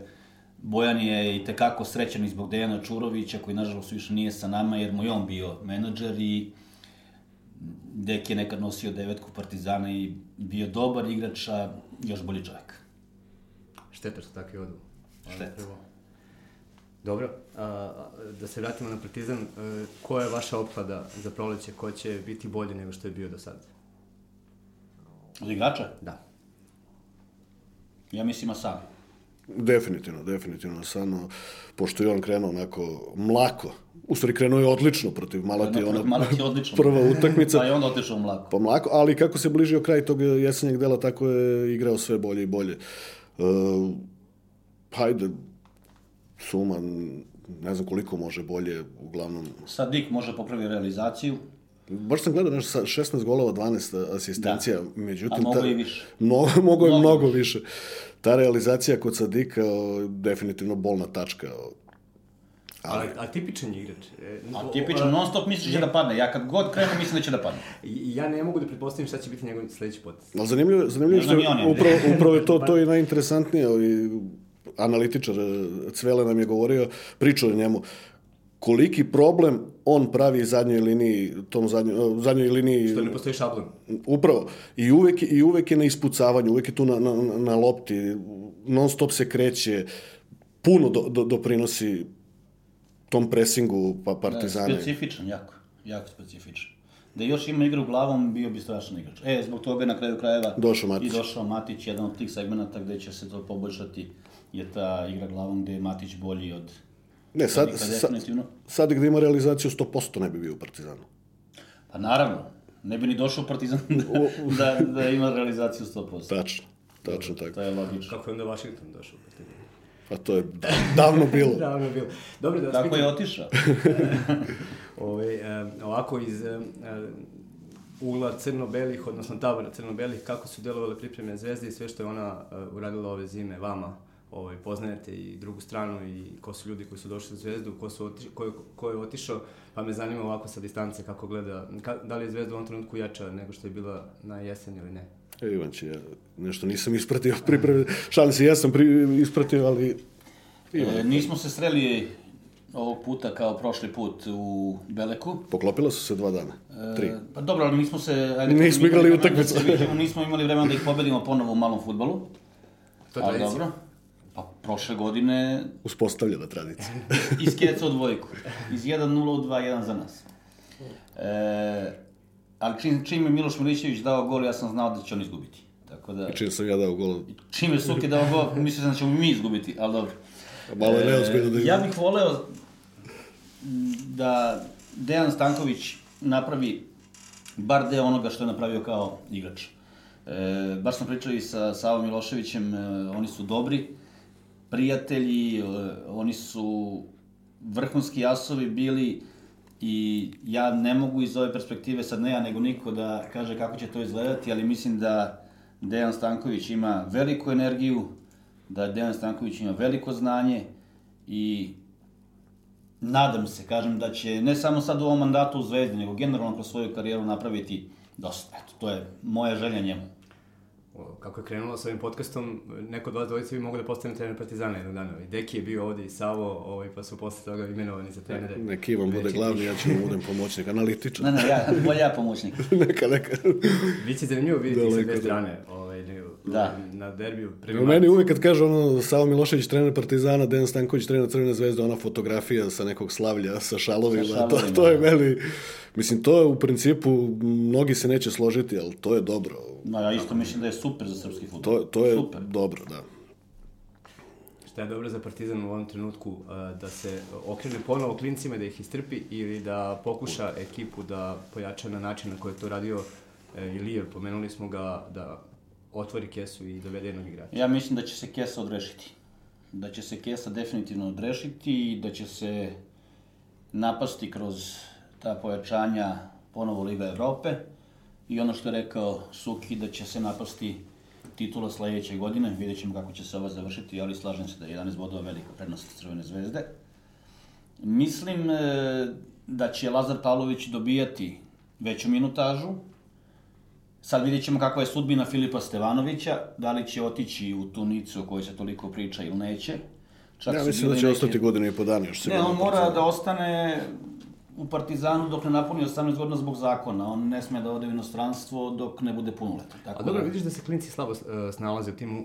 Bojan je i tekako srećan zbog Dejana Čurovića, koji nažalost više nije sa nama, jer mu je on bio menadžer i Dek je nekad nosio devetku Partizana i bio dobar igrač, a još bolji čovek. Šteta što takvi odu. Šteta. Dobro, a, da se vratimo na Partizan. E, koja je vaša opklada za proleće? Ko će biti bolji nego što je bio do sada? Od igrača? Da. Ja mislim Asami. Definitivno, definitivno. Samo, pošto je on krenuo onako mlako, u stvari krenuo je odlično protiv Malatije, ona odlično. prva utakmica, Pa je onda otišao mlako. pa mlako, ali kako se bližio kraj tog jesenjeg dela, tako je igrao sve bolje i bolje. Uh, hajde, suma, ne znam koliko može bolje, uglavnom. Sad Dik može popravi realizaciju, Baš sam gledao nešto, sa 16 golova, 12 asistencija, međutim... A mogo ta- i više. Mnogo, mogo je Mnogo više. Ta realizacija kod Sadika, definitivno bolna tačka. Ali, a tipičan je igrač. E, a o- non stop misliš da će da padne. Ja kad god krenu mislim da će da padne. Ja ne mogu da pretpostavim šta će biti njegov sledeći potez. Ali zanimljivo, zanimljivo što je upravo, upravo to, to je najinteresantnije. I analitičar e, Cvele nam je govorio, pričao o njemu, koliki problem on pravi zadnjoj liniji, tom zadnjoj, zadnjoj liniji Što ne postoji šablon. Upravo. I uvek, I uvek je na ispucavanju, uvek je tu na, na, na lopti, non stop se kreće, puno do, do, doprinosi tom presingu pa Partizane. Specifičan, jako. Jako specifičan. Da još ima igru glavom, bio bi strašan igrač. E, zbog toga je na kraju krajeva Došao Matić. i došao Matić, jedan od tih segmenata gde će se to poboljšati je ta igra glavom gde je Matić bolji od Ne, sad, Sadika, sad, definitivno. sad gde ima realizaciju 100% ne bi bio u Partizanu. Pa naravno, ne bi ni došao u Partizan da, da, da ima realizaciju 100%. Tačno, tačno tako. To je logično. Kako je onda Washington došao? u Partizan? A to je davno bilo. davno bilo. Dobro, da vas Tako je otišao. ovaj, e, ovako iz e, ugla crno-belih, odnosno tabora crno-belih, kako su delovale pripreme Zvezde i sve što je ona e, uradila ove zime vama, ovaj, poznajete i drugu stranu i ko su ljudi koji su došli u Zvezdu, ko, su otiš, ko, je, ko je otišao, pa me zanima ovako sa distance kako gleda, ka, da li je Zvezda u ovom trenutku jača nego što je bila na jesen ili ne? E, Ivanči, ja nešto nisam ispratio pripreme. Šalim se, jesam pri, ispratio, ali... E, nismo se sreli ovog puta kao prošli put u Beleku. Poklopila su se dva dana. Tri. E, pa dobro, ali nismo se... Ajde, Nismo igrali vremena utakmicu. Da vidimo, nismo imali vremena da ih pobedimo ponovo u malom futbolu. To je Ali dobro. Prošle godine Uspostavljena tradicija. iz keca u dvojku. Iz 1-0 u 2-1 za nas. E, ali čim, čim je Miloš Milićević dao gol, ja sam znao da će on izgubiti. Tako da, Čim sam ja dao gol, čim je Suki dao gol, mislio sam da ćemo mi izgubiti, ali dobro. malo je neozbiljno da... E, ja bih voleo da Dejan Stanković napravi bar deo onoga što je napravio kao igrač. E, baš smo pričali sa Savom Miloševićem, e, oni su dobri prijatelji, e, oni su vrhunski asovi bili i ja ne mogu iz ove perspektive, sad ne ja nego niko da kaže kako će to izgledati, ali mislim da Dejan Stanković ima veliku energiju, da Dejan Stanković ima veliko znanje i nadam se, kažem, da će ne samo sad u ovom mandatu u Zvezdi, nego generalno kroz svoju karijeru napraviti dosta. Eto, to je moja želja njemu. O, kako je krenulo sa ovim podcastom, neko od vas dvojice bi mogu da postane trener Partizana jednog dana. I Deki je bio ovde i Savo, ovaj, pa su posle toga imenovani za trenere. Neki Ivan bude glavni, ja ću mu budem pomoćnik, analitičar. Ne, ne, ja, bolje ja pomoćnik. neka, neka. Biće zanimljivo vidjeti sa dve da. strane ovaj, ne, Da. na derbiju. U meni uvek kad kaže ono, Savo Milošević, trener Partizana, Dejan Stanković, trener Crvene zvezde, ona fotografija sa nekog slavlja, sa šalovima, Sa to, šalovima, to je da. meni, mislim, to je u principu, mnogi se neće složiti, ali to je dobro. No, ja isto mislim da je super za srpski futbol. To, to je Super. dobro, da. Šta je dobro za Partizan u ovom trenutku, a, da se okrene ponovo klincima, da ih istrpi ili da pokuša ekipu da pojača na način na koji je to radio e, Ilijev, pomenuli smo ga da otvori kesu i dovede jednog igrača. Ja mislim da će se Kesa odrešiti. Da će se Kesa definitivno odrešiti i da će se napasti kroz ta pojačanja ponovo Liga Evrope. I ono što je rekao Suki, da će se napasti titula sledeće godine. Vidjet ćemo kako će se ova završiti, ali slažem se da je 11 bodova velika prednost Crvene zvezde. Mislim e, da će Lazar Pavlović dobijati veću minutažu, Sad vidjet ćemo kakva je sudbina Filipa Stevanovića, da li će otići u tu Nicu o kojoj se toliko priča ili neće. Čak Ja mislim da će neke- ostati godinu i po dana još Ne, on mora da ostane u Partizanu dok ne napuni 18 godina zbog zakona. On ne sme da ode u inostranstvo dok ne bude punoletan. Tako A dobro, da- vidiš da se klinci slabo e, snalaze u tim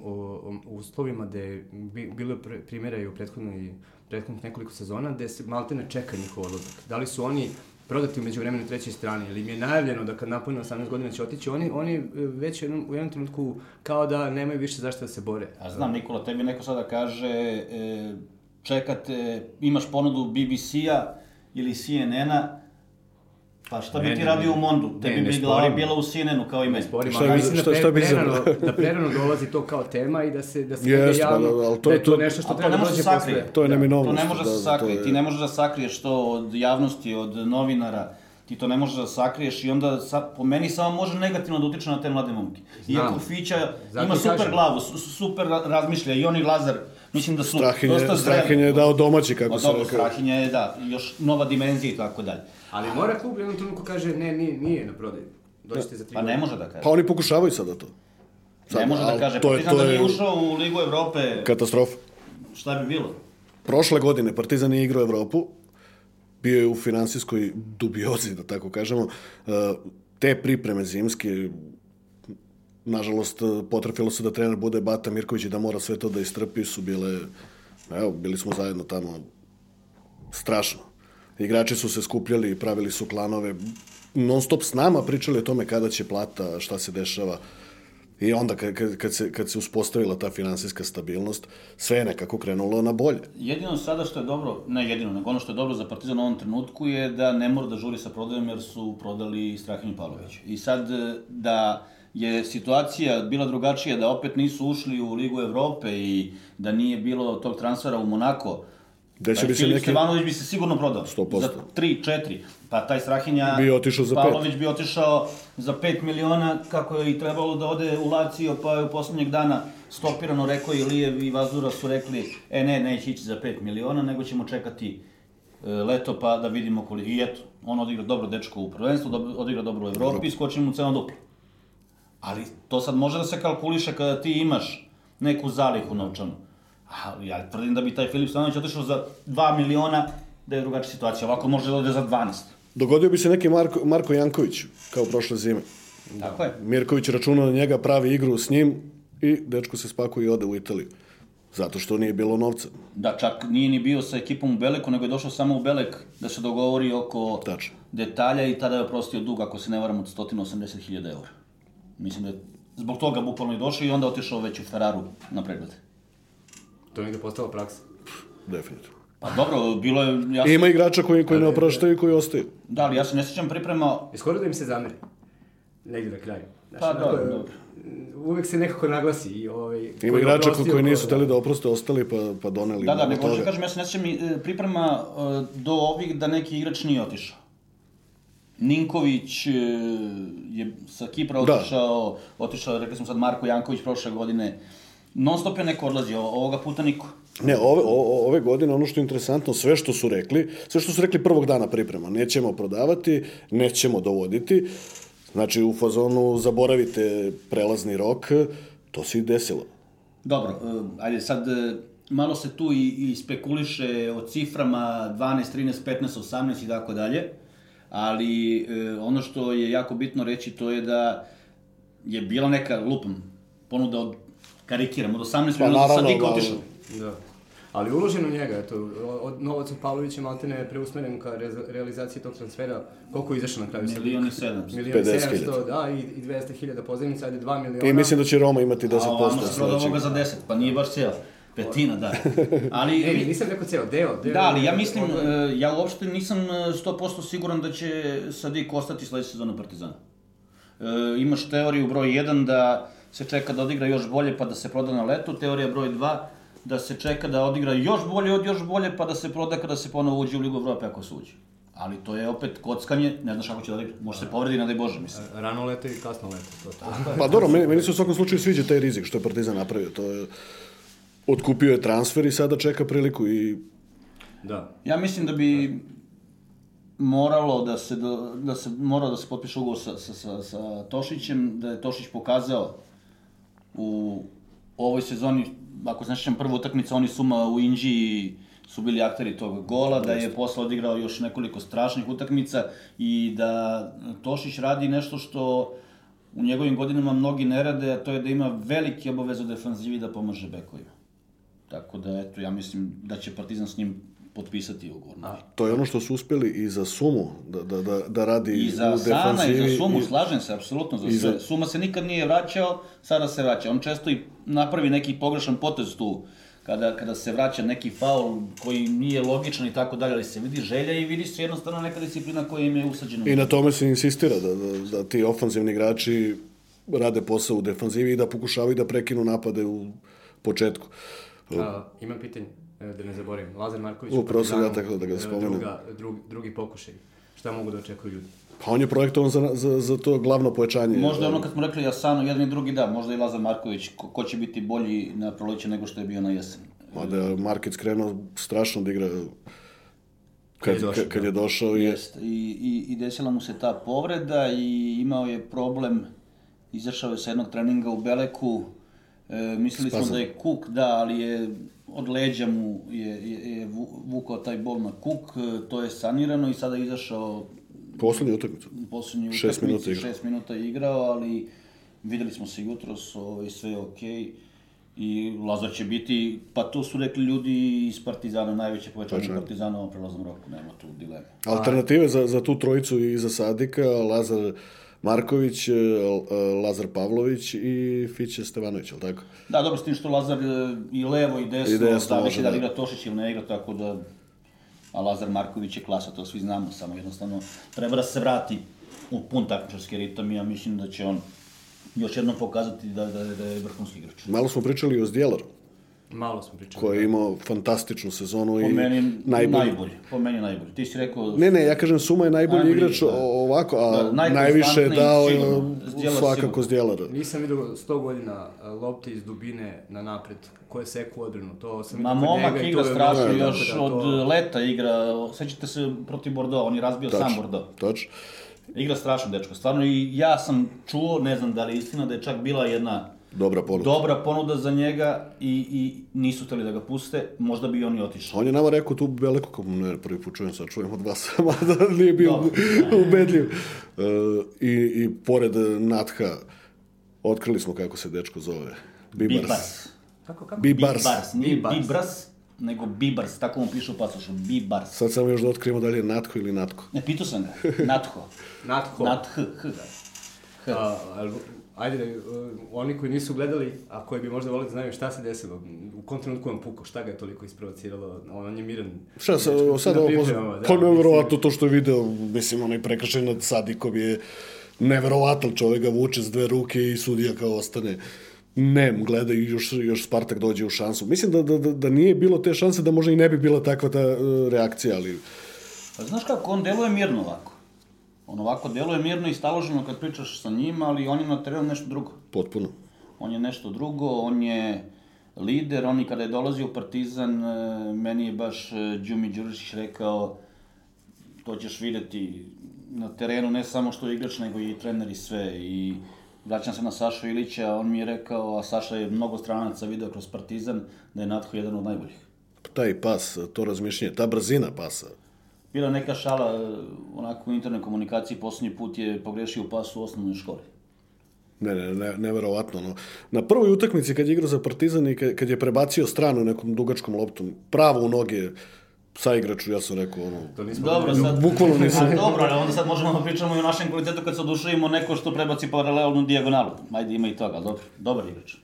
uslovima da je bi, bilo pre- primjera i u prethodnoj prethodnih nekoliko sezona gde se maltene čeka njihov odlazak. Da li su oni prodati umeđu vremenu trećoj strani ili im je najavljeno da kad napune 18 godina će otići, oni, oni e, već u jednom, u jednom trenutku kao da nemaju više zašto da se bore. A znam, Nikola, tebi neko sada kaže, e, čekate, imaš ponudu BBC-a ili CNN-a, pa šta bi Ne, ti radio u Mondu? Tebi ne bi glava bila u CNN-u kao i meni. Sporim, Šta mislim da, šta- pre, šta bi prerano, da prerano dolazi to kao tema i da se, da se vidi javno, da, da, to da je to to- nešto što treba ne da dođe posle. To je neminovnost. To ne može da se to sakrije. je- Ti ne možeš da sakriješ to od javnosti, od novinara. Ti to ne možeš da sakriješ i onda sa, po meni samo može negativno da utiče na te mlade momke. Iako Fića Zato ima super kažem. glavu, su- su- super ra- razmišlja i on i Lazar, mislim da su Strahinje, dosta zreli. Strahinje je dao domaći, kako Ma se dobro, rekao. Strahinje je, da, još nova dimenzija i tako dalje. Ali mora klub u jednom trenutku kaže ne, nije, nije na prodaju. Dođite za tri Pa ne može da kaže. Pa oni pokušavaju sada to. Sad, ne može da kaže. to je- Partizan to da je- nije ušao u Ligu Evrope, Katastrofa. šta bi bilo? Prošle godine Partizan je igrao Evropu, bio je u finansijskoj dubiozi, da tako kažemo. E, Te pripreme zimske, nažalost, potrefilo se da trener bude Bata Mirković i da mora sve to da istrpi, su bile, evo, bili smo zajedno tamo, strašno. Igrači su se skupljali, pravili su klanove, non stop s nama pričali o tome kada će plata, šta se dešava. I onda kad, kad, kad, se, kad se uspostavila ta finansijska stabilnost, sve je nekako krenulo na bolje. Jedino sada što je dobro, ne jedino, nego ono što je dobro za Partizan u ovom trenutku je da ne mora da žuri sa prodajom jer su prodali Strahinju Pavlović. I sad e, da je situacija bila drugačija, da opet nisu ušli u Ligu Evrope i da nije bilo tog transfera u Monako, Desio bi se Filip neki- Stevanović bi se sigurno prodao. 100%. Za 3, 4. Pa taj Strahinja... Bi otišao za. Pavlović bi otišao za 5 miliona, kako je i trebalo da ode u Lazio, pa je u poslednjeg dana stopirano, rekao i Lijev i Vazura su rekli, e ne, neće ići za 5 miliona, nego ćemo čekati e, leto pa da vidimo koliko. I eto, on odigra dobro dečko u prvenstvu, dobro, odigra dobro u Evropi i skoči mu ceno duplo. Ali to sad može da se kalkuliše kada ti imaš neku zalihu novčanu. A ja tvrdim da bi taj Filip Stanović otišao za 2 miliona, da je drugačija situacija. Ovako može da ode za 12. Dogodio bi se neki Marko, Marko Janković, kao prošle zime. Tako je. Mirković računa na njega, pravi igru s njim i dečko se spakuje i ode u Italiju. Zato što nije bilo novca. Da, čak nije ni bio sa ekipom u Beleku, nego je došao samo u Belek da se dogovori oko Tačno. detalja i tada je oprostio dug, ako se ne varam, od 180.000 eura. Mislim da je zbog toga bukvalno i došao i onda otišao već u Ferraru na pregled. To je negde postala praksa. Definitivno. Pa dobro, bilo je... Ja sam, ima igrača koji, koji ne opraštaju i koji ostaju. Da, ali ja se ne sjećam priprema... I skoro da im se zameri. Negde na kraju. Znaš, Pa, dobro, dobro. Uvek se nekako naglasi i ovaj... Ima igrača koji, koji ko- nisu teli da oproste, ostali pa, pa doneli Da, da, nego hoću da kažem, ja se ne sjećam i, e, priprema e, do ovih da neki igrač nije otišao. Ninković e, je sa Kipra Da. otišao, otišao, rekli smo sad Marko Janković prošle godine. Non stop je neko odlazio, ovoga puta niko. Ne, ove, o, ove godine ono što je interesantno, sve što su rekli, sve što su rekli prvog dana priprema, nećemo prodavati, nećemo dovoditi, znači u fazonu zaboravite prelazni rok, to se i desilo. Dobro, e, ajde sad, e, malo se tu i, i spekuliše o ciframa 12, 13, 15, 18 i tako dalje, ali e, ono što je jako bitno reći to je da je bila neka, lupam, ponuda od, karikiram, od 18 Pa minuta sad niko da, otišao. Da. Ali uložen u njega, eto, od novac od Pavlovića Maltene je preusmeren ka re realizaciji tog transfera. Koliko je izašao na kraju? Sad? Milion i 700. Milion i 50.000. 700, da, i, i 200.000 pozivnica, ajde 2 miliona. I mislim da će Roma imati 10% A ovamo se proda sledećeg. ovoga za 10, pa nije baš cijela. Petina, da. Ali, Ne, nisam rekao ceo, deo, deo. Da, ali ja mislim, Ovo- e, ja uopšte nisam e, 100% siguran da će Sadik ostati sledeće sezone Partizana. E, imaš teoriju broj 1 da se čeka da odigra još bolje pa da se proda na letu, teorija broj 2 da se čeka da odigra još bolje od još bolje pa da se proda kada se ponovo uđe u Ligu Evrope ako se uđe. Ali to je opet kockanje, ne znaš kako će da odigra. Može se povredi, ne daj Bože, mislim. Rano leto i kasno leto, to to. Pa dobro, meni, meni se u svakom slučaju sviđa taj rizik što je Partizan napravio. To je, otkupio je transfer i sada čeka priliku i Da. Ja mislim da bi moralo da se, do, da se, morao da se potpiše ugovor sa, sa, sa, sa Tošićem, da je Tošić pokazao u ovoj sezoni, ako se ne sjećam prva utakmica, oni su ma u Inđiji su bili akteri tog gola, da je posle odigrao još nekoliko strašnih utakmica i da Tošić radi nešto što u njegovim godinama mnogi ne rade, a to je da ima velike obaveze u defanzivi da pomaže bekovima. Tako da, eto, ja mislim da će Partizan s njim potpisati ugovor. novi. to je ono što su uspeli i za sumu da, da, da, da radi I za u Sana i za Sumu, slažem se, apsolutno, za i sve. za- Suma se nikad nije vraćao, sada se vraća. On često i napravi neki pogrešan potez tu, kada, kada se vraća neki faul koji nije logičan i tako dalje, ali se vidi želja i vidi se jednostavno neka disciplina koja im je usađena. I na tome se insistira da, da, da ti ofanzivni igrači rade posao u defanzivi i da pokušavaju da prekinu napade u početku. A, imam pitanje, e, da ne zaboravim. Lazar Marković Upravo sam ja tako da ga e, spomenem. Druga, drug, drugi pokušaj. Šta mogu da očekuju ljudi? Pa on je projektovan za, za, za to glavno pojačanje. Možda ono kad smo rekli Jasano, jedan i drugi da, možda i Lazar Marković, ko, ko će biti bolji na proleće nego što je bio na jesen. Mada je Market krenuo strašno da igra Kad kad, je došao, kad, je došao i Jest, i, i, i desila mu se ta povreda i imao je problem, izašao je sa jednog treninga u Beleku, e, mislili smo Spazam. da je kuk, da, ali je od leđa mu je, je, je vu- vukao taj bol na kuk, e, to je sanirano i sada je izašao poslednju utakmicu. u poslednjoj Šest minuta igrao. šest minuta je igrao, ali videli smo se jutros, ovaj, sve je okej. I Lazar će biti, pa to su rekli ljudi iz Partizana, najveće povećanje Tačno. Partizana u prelaznom roku, nema tu dileme. Alternative za, za tu trojicu i za Sadika, Lazar Marković, e, e, Lazar Pavlović i Fiće Stevanović, ali tako? Da, dobro, s tim što Lazar e, i levo i desno, I desno zavisi da li da. igra Tošić ili ne igra, tako da... A Lazar Marković je klasa, to svi znamo, samo jednostavno treba da se vrati u pun takmičarski ritam i ja mislim da će on još jednom pokazati da, da, da je vrhunski igrač. Malo smo pričali o Zdjelaru, Malo smo pričali. koji je imao fantastičnu sezonu Po i meni najbolji. najbolji. Po meni najbolji. Ti si rekao... Ne, ne, ja kažem Suma je najbolji, Najbolji, igrač da. ovako, a Da, najviše je dao e, Zdjelar svakako sigurno. Zdjelar. Nisam vidio 100 godina a, lopte iz dubine na napred, koje seku odbranu. To sam Ma momak igra strašno, bilo- još da od to- leta igra, sećate se protiv Bordeaux, on je razbio sam Tačno, Bordeaux. tačno. Igra strašno, dečko, stvarno i ja sam čuo, ne znam da li je istina, da je čak bila jedna Dobra ponuda. dobra ponuda za njega i, i nisu hteli da ga puste, možda bi i oni otišli. On je nama rekao tu Beleku, kako ne, prvi put čujem, sad čujem od vas, mada nije bio Dobro. ubedljiv. E, i, I pored Natha, otkrili smo kako se dečko zove. Bibars. Bibars. Kako, kako? Bibars. Bibars, nije Bibars. Bibras, nego Bibars, tako mu piše u pasošu, Bibars. Sad samo još da otkrijemo da li je Natko ili Natko. Ne, pitao sam ga, Natho. Natko. Nat H, H. H. Ajde, uh, oni koji nisu gledali, a koji bi možda volili da znaju šta se desilo, u kom trenutku on pukao, šta ga je toliko isprovociralo, on je miran. Šta sa, dečko, sad ovo da, pa mislim. nevjerovatno to što je video, mislim, onaj prekršaj nad Sadikom je neverovatan čovjek ga vuče s dve ruke i sudija kao ostane nem, gleda i još, još Spartak dođe u šansu. Mislim da, da, da, da nije bilo te šanse da možda i ne bi bila takva ta e, reakcija, ali Pa znaš kako, on deluje mirno ovako. On ovako deluje mirno i staloženo kad pričaš sa njim, ali on je na terenu nešto drugo. potpuno. On je nešto drugo, on je lider, on i kada je dolazio u Partizan, e, meni je baš e, Đumi Đurišić rekao, to ćeš videti na terenu, ne samo što je igrač, nego i trener i sve. I vraćam se na Sašu Ilića, on mi je rekao, a Saša je mnogo stranaca video kroz Partizan, da je Natho jedan od najboljih. Taj pas, to razmišljanje, ta brzina pasa. Bila neka šala, e, onako u internoj komunikaciji, poslednji put je pogrešio pas u osnovnoj školi. Ne, ne, ne, neverovatno. No. Na prvoj utakmici kad je igrao za Partizan i kad, kad je prebacio stranu nekom dugačkom loptom, pravo u noge sa igraču, ja sam rekao, ono, To nismo Dobro, videli. sad... Bukvalno nisam- A, dobro, ali onda sad možemo da pričamo i o našem kvalitetu kad se oduševimo neko što prebaci paralelnu dijagonalu. Ajde, ima i toga, ali dobro. Dobar igrač.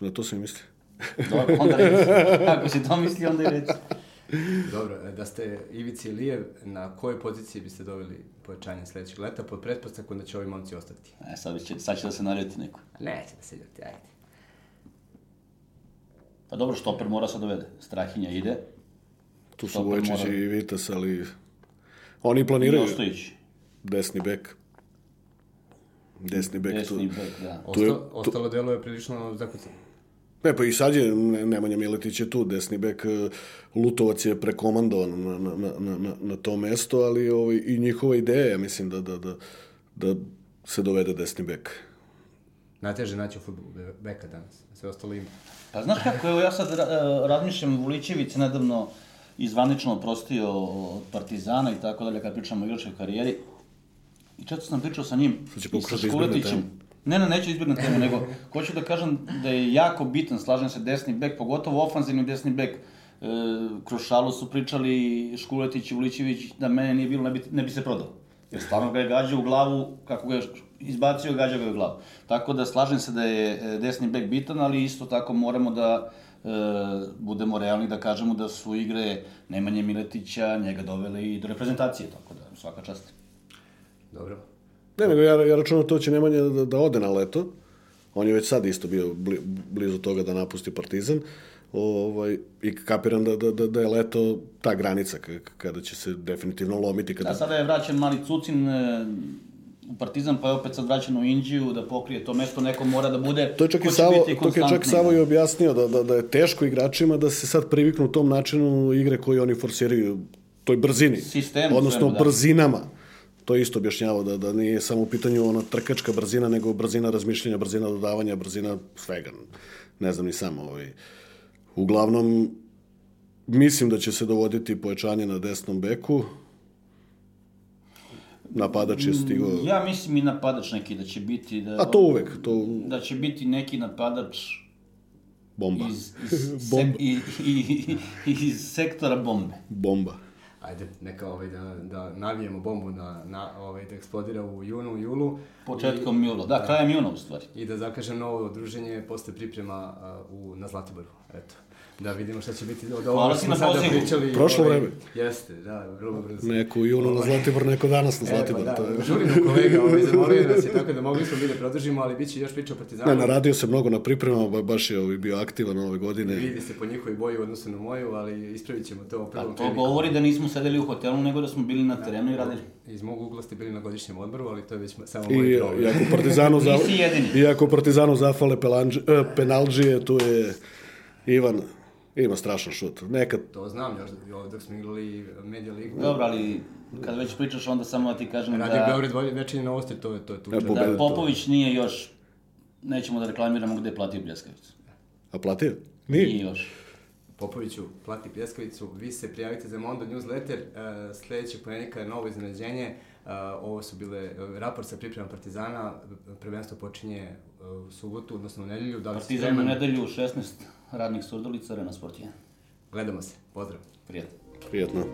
na to sam mislio. Dobro, onda reci. Ako si to misli, onda i reci. Dobro, e, da ste Ivici Lijev, na kojoj poziciji biste doveli pojačanje sledećeg leta pod pretpostavkom da će ovi momci ostati? E, sad, će, sad će da se naljeti neko. Neće da se ljuti, ajde. Pa dobro, štoper mora se dovede. Strahinja ide. Tu su Vojčić mora- i Vitas, ali oni I planiraju Ostojić. desni bek. Desni bek Desni tu. bek, da. Tu je- Osta, ostalo delo je prilično zakucano. Ne, pa i sad je Ne- Nemanja Miletić je tu, desni bek, e, Lutovac je prekomandovan na, na, na, na, na, to mesto, ali ovaj, i njihova ideja je, mislim, da, da, da, da se dovede desni bek. Najteže naći u futbolu be- beka danas. Sve ostalo ima. Pa znaš kako, evo ja sad e, razmišljam, Vulićević se nedavno izvanično oprostio od Partizana i tako dalje, kad pričamo o igračkoj karijeri. I često sam pričao sa njim i sa da Škuletićem. Ne, ne, neću izbjegnuti temu, nego hoću da kažem da je jako bitan, slažem se, desni bek, pogotovo ofanzivni desni bek. E, kroz šalu su pričali Škuletić i Vulićević da mene nije bilo, ne bi, ne bi se prodao. Jer stvarno ga je gađao u glavu, kako ga je izbacio, gađao ga je u glavu. Tako da slažem se da je e, desni bek bitan, ali isto tako moramo da e, budemo realni da kažemo da su igre Nemanje Miletića njega dovele i do reprezentacije, tako da svaka čast. Dobro. Ne, nego ja, ja računam to će Nemanja da, da ode na leto. On je već sad isto bio bli, blizu toga da napusti Partizan. Ovaj, I kapiram da, da, da, da je leto ta granica kada će se definitivno lomiti. Kada... Da, sada je vraćen mali Cucin e, u Partizan, pa je opet sad vraćen u Indiju da pokrije to mesto, neko mora da bude To je čak i Savo, to je čak Savo da. i objasnio da, da, da je teško igračima da se sad priviknu tom načinu igre koji oni forsiraju, toj brzini. Sistemu Odnosno svemu, da. brzinama. To je isto objašnjavao da, da nije samo u pitanju ona trkačka brzina, nego brzina razmišljanja, brzina dodavanja, brzina svega. Ne znam ni sam. Ovaj. Uglavnom, mislim da će se dovoditi pojačanje na desnom beku. Napadač je stigao... Ja mislim i napadač neki da će biti... Da, A to uvek, to Da će biti neki napadač bomba. iz, iz, Bomba. se, i, i, iz sektora bombe. Bomba. Ajde, neka ovaj, da, da navijemo bombu na, na, ovaj, da eksplodira u junu, julu. Početkom jula, da, krajem juna u stvari. I da zakažem novo druženje posle priprema a, u, na Zlatiboru. Eto. Da vidimo šta će biti od Hvala ovoga ti smo na sada pozivu. pričali. Prošlo ovaj, vreme. Jeste, da, vrlo brzo. Neko u junu na Zlatibor, neko danas na Zlatibor. E, pa to da, je... žurimo kolega, ovaj, zamolio nas je tako da mogli smo mi da produžimo, ali bit će još priča o Partizanu. Ne, naradio se mnogo na pripremama, ba- baš je ovaj bio aktivan ove godine. Vidi se po njihovoj boji u odnosu na moju, ali ispravit ćemo to Pa prvom to prilikom. govori da nismo sedeli u hotelu, nego da smo bili na terenu i radili. Iz mog ugla ste bili na godišnjem odmoru, ali to je već samo moj I, problem. i ako Partizanu, za, Nisi jedini. i ako Partizanu zafale pelanđi, e, penalđije, tu je Ivan, ima strašan šut. Nekad To znam još ovdje dok smo igrali Media Ligu. Dobro, ali kad već pričaš, onda samo da ti kažem Radio da, Beograd volje večernje novosti, to je to je tuča. E, pobedili da to. Popović nije još, nećemo da reklamiramo gde je platio Bljeskavicu. A platio? Nije. Nije još. Popoviću plati pljeskavicu, vi se prijavite za Mondo newsletter, uh, sljedećeg ponedjeljka je novo iznenađenje, uh, ovo su bile uh, raport sa pripremom Partizana, prvenstvo počinje uh, u subotu, odnosno u nedjelju, da Partizan u nedelju 16 radnih surdulica, Arena Sport 1. Gledamo se, pozdrav. Prijatno. Prijetno.